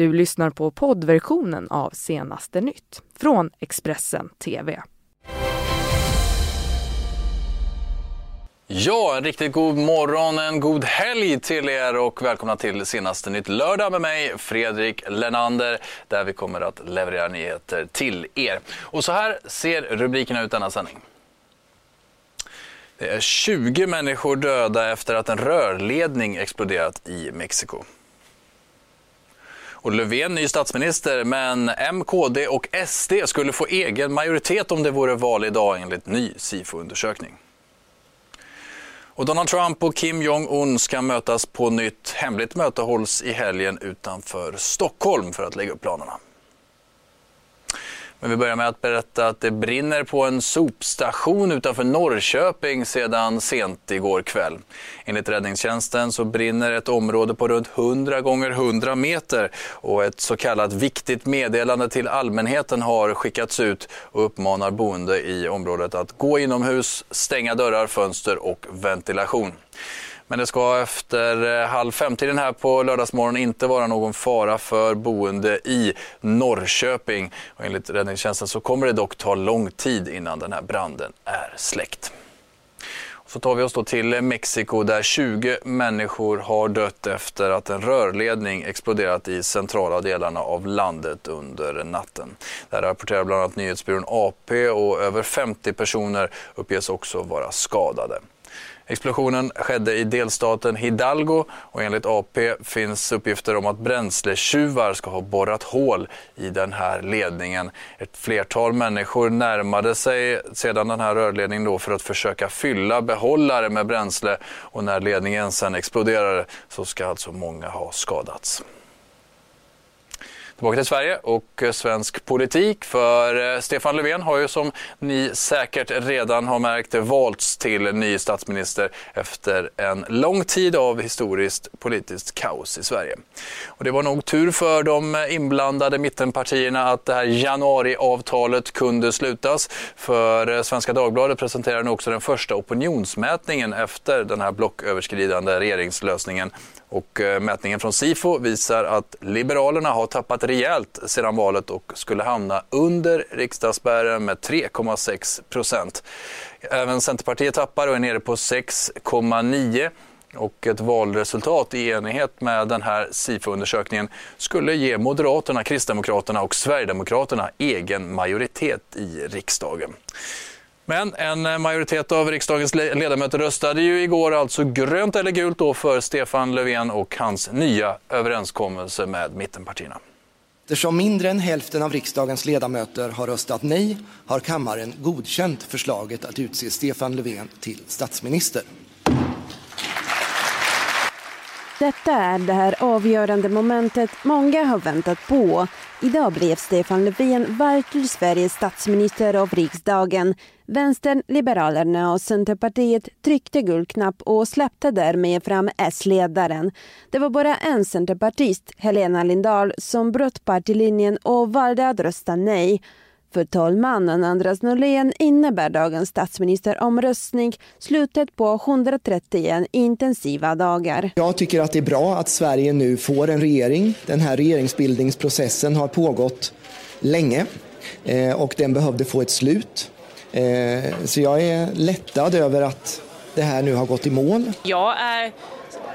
Du lyssnar på poddversionen av Senaste nytt från Expressen TV. Ja, en riktigt god morgon, en god helg till er och välkomna till senaste nytt lördag med mig, Fredrik Lenander, där vi kommer att leverera nyheter till er. Och så här ser rubrikerna ut denna sändning. Det är 20 människor döda efter att en rörledning exploderat i Mexiko. Och Löfven ny statsminister, men M, KD och SD skulle få egen majoritet om det vore val idag enligt ny SIFO-undersökning. Och Donald Trump och Kim Jong-Un ska mötas på nytt. Hemligt möte hålls i helgen utanför Stockholm för att lägga upp planerna. Men vi börjar med att berätta att det brinner på en sopstation utanför Norrköping sedan sent igår kväll. Enligt räddningstjänsten så brinner ett område på runt 100 gånger 100 meter och ett så kallat viktigt meddelande till allmänheten har skickats ut och uppmanar boende i området att gå inomhus, stänga dörrar, fönster och ventilation. Men det ska efter eh, halv femtiden här på lördagsmorgon inte vara någon fara för boende i Norrköping. Och enligt räddningstjänsten så kommer det dock ta lång tid innan den här branden är släckt. Så tar vi oss då till Mexiko där 20 människor har dött efter att en rörledning exploderat i centrala delarna av landet under natten. Det rapporterar bland annat nyhetsbyrån AP och över 50 personer uppges också vara skadade. Explosionen skedde i delstaten Hidalgo och enligt AP finns uppgifter om att bränsletjuvar ska ha borrat hål i den här ledningen. Ett flertal människor närmade sig sedan den här rörledningen då för att försöka fylla behållare med bränsle och när ledningen sen exploderade så ska alltså många ha skadats. Tillbaka till Sverige och eh, svensk politik. För eh, Stefan Löfven har ju som ni säkert redan har märkt valts till ny statsminister efter en lång tid av historiskt politiskt kaos i Sverige. Och det var nog tur för de inblandade mittenpartierna att det här januariavtalet kunde slutas. För eh, Svenska Dagbladet presenterar nu också den första opinionsmätningen efter den här blocköverskridande regeringslösningen och eh, mätningen från Sifo visar att Liberalerna har tappat rejält sedan valet och skulle hamna under riksdagsspärren med 3,6 procent. Även Centerpartiet tappar och är nere på 6,9 och ett valresultat i enighet med den här SIFO-undersökningen skulle ge Moderaterna, Kristdemokraterna och Sverigedemokraterna egen majoritet i riksdagen. Men en majoritet av riksdagens ledamöter röstade ju igår alltså grönt eller gult då för Stefan Löfven och hans nya överenskommelse med mittenpartierna. Eftersom mindre än hälften av riksdagens ledamöter har röstat nej har kammaren godkänt förslaget att utse Stefan Löfven till statsminister. Detta är det här avgörande momentet många har väntat på. Idag blev Stefan Löfven vald till Sveriges statsminister av riksdagen. Vänstern, Liberalerna och Centerpartiet tryckte guldknapp och släppte därmed fram S-ledaren. Det var bara en centerpartist, Helena Lindahl, som bröt partilinjen och valde att rösta nej. För talmannen Andreas Norlén innebär dagens statsministeromröstning slutet på 131 intensiva dagar. Jag tycker att det är bra att Sverige nu får en regering. Den här regeringsbildningsprocessen har pågått länge eh, och den behövde få ett slut. Eh, så jag är lättad över att det här nu har gått i mål. Jag är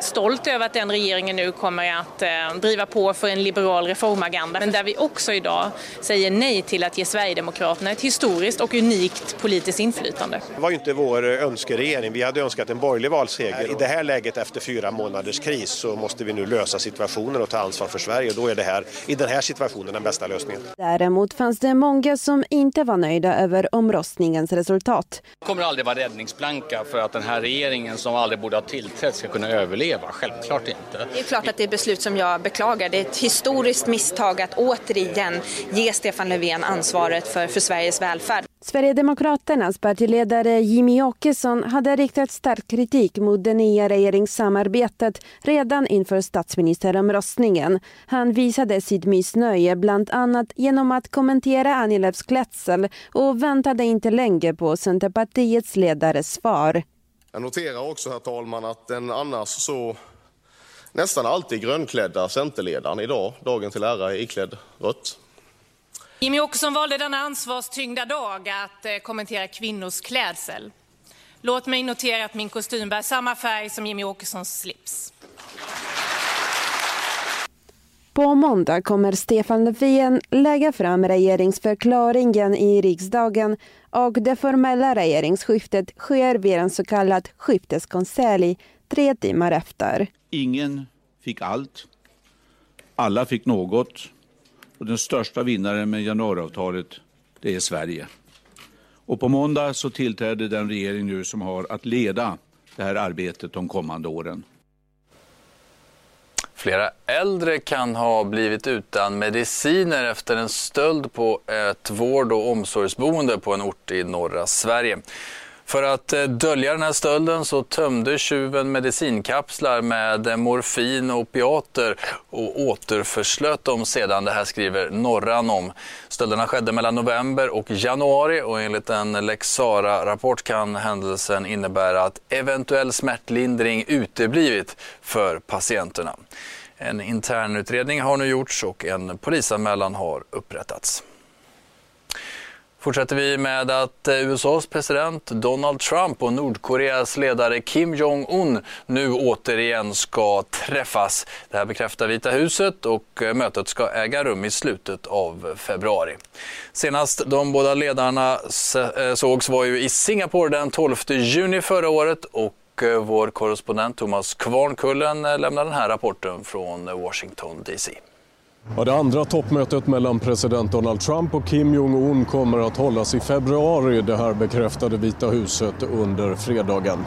stolt över att den regeringen nu kommer att eh, driva på för en liberal reformagenda, men där vi också idag säger nej till att ge Sverigedemokraterna ett historiskt och unikt politiskt inflytande. Det var ju inte vår önskeregering. Vi hade önskat en borgerlig valseger. I det här läget efter fyra månaders kris så måste vi nu lösa situationen och ta ansvar för Sverige. Då är det här, i den här situationen den bästa lösningen. Däremot fanns det många som inte var nöjda över omröstningens resultat. Det kommer aldrig vara räddningsplanka för att den här regeringen som aldrig borde ha tillträtt ska kunna överleva leva, självklart inte. Det är klart att det är beslut som jag beklagar. Det är ett historiskt misstag att återigen ge Stefan Löfven ansvaret för, för Sveriges välfärd. Sverigedemokraternas partiledare Jimmy Åkesson hade riktat stark kritik mot det nya regeringssamarbetet redan inför statsministeromröstningen. Han visade sitt missnöje bland annat genom att kommentera Annie Lööfs klädsel och väntade inte länge på Centerpartiets ledares svar. Jag noterar också, herr talman, att den annars så nästan alltid grönklädda Centerledaren. Idag, dagen till ära, är iklädd rött. Jimmy Åkesson valde denna ansvarstyngda dag att eh, kommentera kvinnors klädsel. Låt mig notera att min kostym bär samma färg som Jimmy Åkessons slips. På måndag kommer Stefan Löfven lägga fram regeringsförklaringen i riksdagen och det formella regeringsskiftet sker vid en så kallad skifteskonselj tre timmar efter. Ingen fick allt. Alla fick något. Och den största vinnaren med januariavtalet, det är Sverige. Och på måndag så tillträder den regering nu som har att leda det här arbetet de kommande åren. Flera äldre kan ha blivit utan mediciner efter en stöld på ett vård och omsorgsboende på en ort i norra Sverige. För att eh, dölja den här stölden så tömde tjuven medicinkapslar med eh, morfin och opiater och återförslöt dem sedan. Det här skriver Norran om. Stölderna skedde mellan november och januari och enligt en Lex Sara-rapport kan händelsen innebära att eventuell smärtlindring uteblivit för patienterna. En internutredning har nu gjorts och en polisanmälan har upprättats. Fortsätter vi med att eh, USAs president Donald Trump och Nordkoreas ledare Kim Jong-Un nu återigen ska träffas. Det här bekräftar Vita huset och eh, mötet ska äga rum i slutet av februari. Senast de båda ledarna eh, sågs var ju i Singapore den 12 juni förra året och vår korrespondent Thomas Kvarnkullen lämnar den här rapporten från Washington DC. Ja, det andra toppmötet mellan president Donald Trump och Kim Jong-Un kommer att hållas i februari. Det här bekräftade Vita huset under fredagen.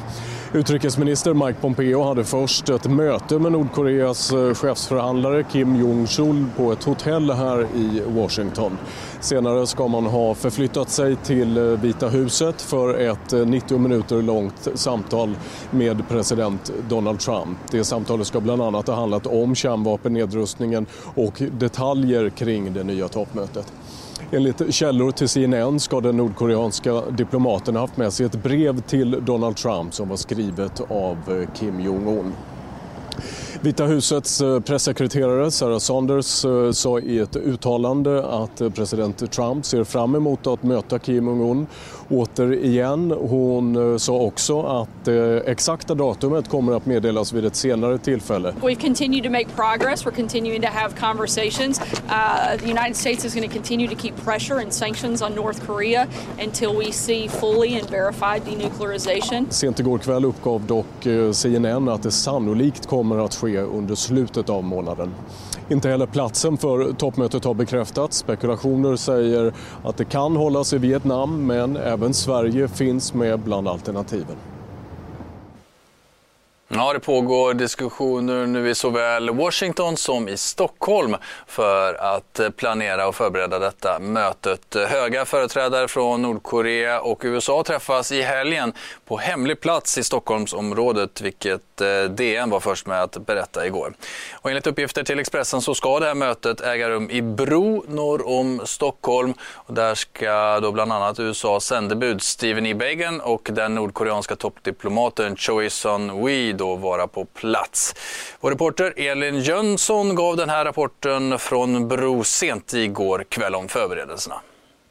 Utrikesminister Mike Pompeo hade först ett möte med Nordkoreas eh, chefsförhandlare Kim Jong-Chul på ett hotell här i Washington. Senare ska man ha förflyttat sig till eh, Vita huset för ett eh, 90 minuter långt samtal med president Donald Trump. Det samtalet ska bland annat ha handlat om kärnvapennedrustningen och detaljer kring det nya toppmötet. Enligt källor till CNN ska den nordkoreanska diplomaten haft med sig ett brev till Donald Trump som var skrivet av eh, Kim Jong-Un. Vita husets eh, pressekreterare Sarah Sanders eh, sa i ett uttalande att eh, president Trump ser fram emot att möta Kim Jong-Un återigen. Hon sa också att det exakta datumet kommer att meddelas vid ett senare tillfälle. We continue to make progress. We're continuing to have conversations. Uh, the United States is going to continue to keep pressure and sanctions on North Korea until we see fully and verified denuclearization. Sent igår kväll uppgav dock CNN att det sannolikt kommer att ske ske under slutet av månaden. Inte heller platsen för toppmötet har bekräftats. Spekulationer säger att det kan hållas i Vietnam men även Sverige finns med bland alternativen. Ja, det pågår diskussioner nu i såväl Washington som i Stockholm för att planera och förbereda detta mötet. Höga företrädare från Nordkorea och USA träffas i helgen på hemlig plats i Stockholmsområdet, vilket Eh, DN var först med att berätta igår. Och enligt uppgifter till Expressen så ska det här mötet äga rum i Bro norr om Stockholm. Och där ska då bland annat USAs sändebud Stephen E. Bagan och den nordkoreanska toppdiplomaten Choi Sun-Wee då vara på plats. Vår reporter Elin Jönsson gav den här rapporten från Bro sent igår kväll om förberedelserna.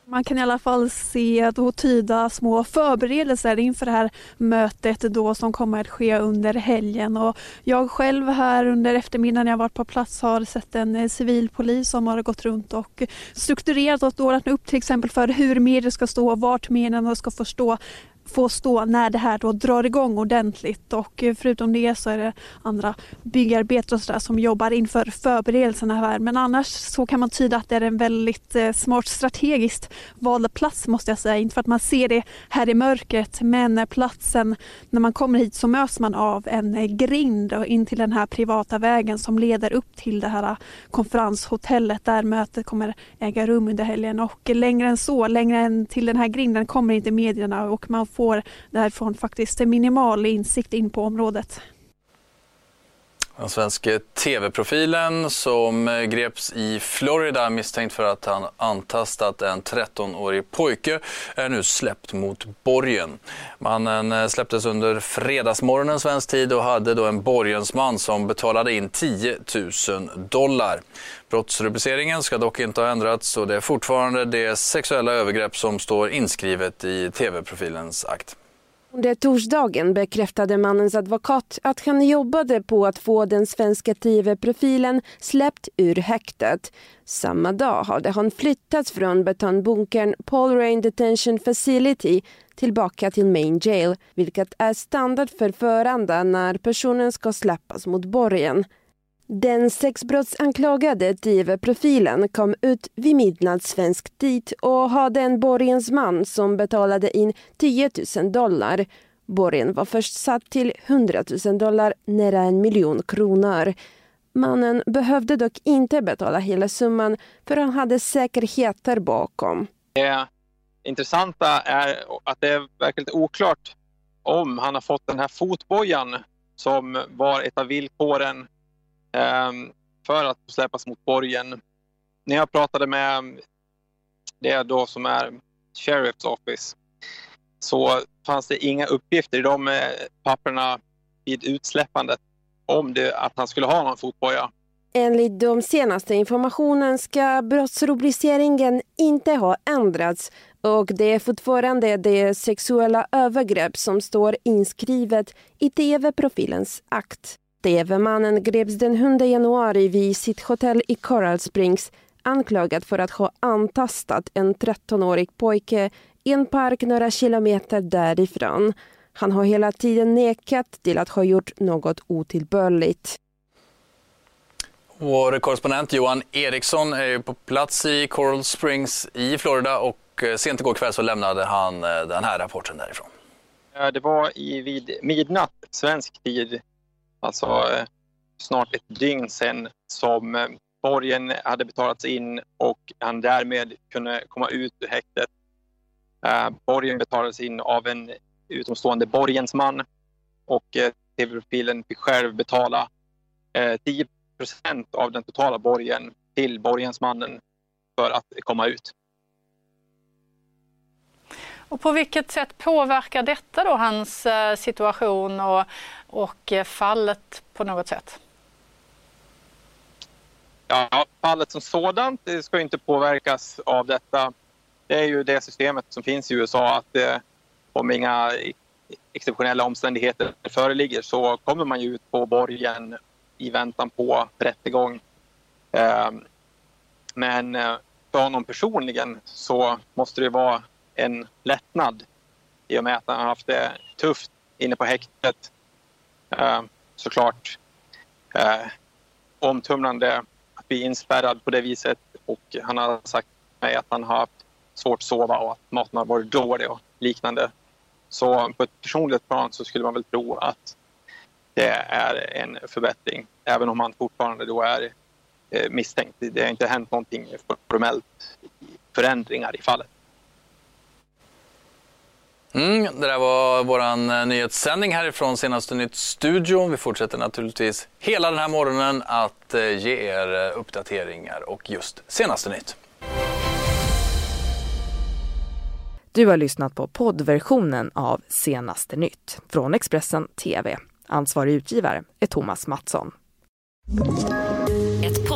Man kan i alla fall se och tyda små förberedelser inför det här mötet då som kommer att ske under helgen. Och jag själv här under eftermiddagen när jag varit på plats har sett en eh, civilpolis som har gått runt och strukturerat och ordnat upp till exempel för hur medier ska stå, vart medierna ska få stå få stå när det här då drar igång ordentligt och eh, förutom det så är det andra byggarbetare och sådär som jobbar inför förberedelserna här. Men annars så kan man tyda att det är en väldigt eh, smart strategiskt vald plats måste jag säga. Inte för att man ser det här i mörkret men eh, platsen när man kommer hit så möts man av en grind och in till den här privata vägen som leder upp till det här konferenshotellet där mötet kommer äga rum under helgen och längre än så, längre än till den här grinden kommer inte medierna och man får därifrån faktiskt minimal insikt in på området. Den svenska tv-profilen som eh, greps i Florida misstänkt för att han antastat en 13-årig pojke är nu släppt mot borgen. Mannen eh, släpptes under fredagsmorgonen svensk tid och hade då en borgensman som betalade in 10 000 dollar. Brottsrubriceringen ska dock inte ha ändrats och det är fortfarande det sexuella övergrepp som står inskrivet i tv-profilens akt. Under torsdagen bekräftade mannens advokat att han jobbade på att få den svenska tv-profilen släppt ur häktet. Samma dag hade han flyttats från betongbunkern Paul Rain Detention Facility tillbaka till Main Jail, vilket är standardförfarande när personen ska släppas mot borgen. Den sexbrottsanklagade tv-profilen kom ut vid midnatt svensk tid och hade en borgensman som betalade in 10 000 dollar. Borgen var först satt till 100 000 dollar, nära en miljon kronor. Mannen behövde dock inte betala hela summan för han hade säkerheter bakom. Det intressanta är att det är verkligen oklart om han har fått den här fotbojan som var ett av villkoren Ehm, för att släppas mot borgen. När jag pratade med det då som är Sheriff's Office så fanns det inga uppgifter i de eh, papperna vid utsläppandet om det, att han skulle ha någon fotboja. Enligt de senaste informationen ska brottsrubriceringen inte ha ändrats och det är fortfarande det sexuella övergrepp som står inskrivet i tv-profilens akt. TV-mannen greps den 7 januari vid sitt hotell i Coral Springs anklagad för att ha antastat en 13-årig pojke i en park några kilometer därifrån. Han har hela tiden nekat till att ha gjort något otillbörligt. Vår korrespondent Johan Eriksson är på plats i Coral Springs i Florida och eh, sent igår kväll så lämnade han eh, den här rapporten därifrån. Det var i vid midnatt svensk tid alltså eh, snart ett dygn sedan som eh, borgen hade betalats in och han därmed kunde komma ut ur häktet. Eh, borgen betalades in av en utomstående borgensman och eh, tv-profilen fick själv betala eh, 10 procent av den totala borgen till borgensmannen för att komma ut. Och på vilket sätt påverkar detta då hans eh, situation och, och eh, fallet på något sätt? Ja, fallet som sådant det ska inte påverkas av detta. Det är ju det systemet som finns i USA att eh, om inga exceptionella omständigheter föreligger så kommer man ju ut på borgen i väntan på rättegång. Ehm, eh, men för honom personligen så måste det vara en lättnad i och med att han har haft det tufft inne på häktet. Eh, såklart eh, omtumlande att bli inspärrad på det viset och han har sagt mig att han har haft svårt att sova och att maten har varit dålig och liknande. Så på ett personligt plan så skulle man väl tro att det är en förbättring även om han fortfarande då är eh, misstänkt. Det har inte hänt någonting formellt förändringar i fallet. Mm, det där var vår eh, nyhetssändning härifrån Senaste Nytt-studion. Vi fortsätter naturligtvis hela den här morgonen att eh, ge er eh, uppdateringar och just Senaste Nytt. Du har lyssnat på poddversionen av Senaste Nytt från Expressen TV. Ansvarig utgivare är Thomas Mattsson.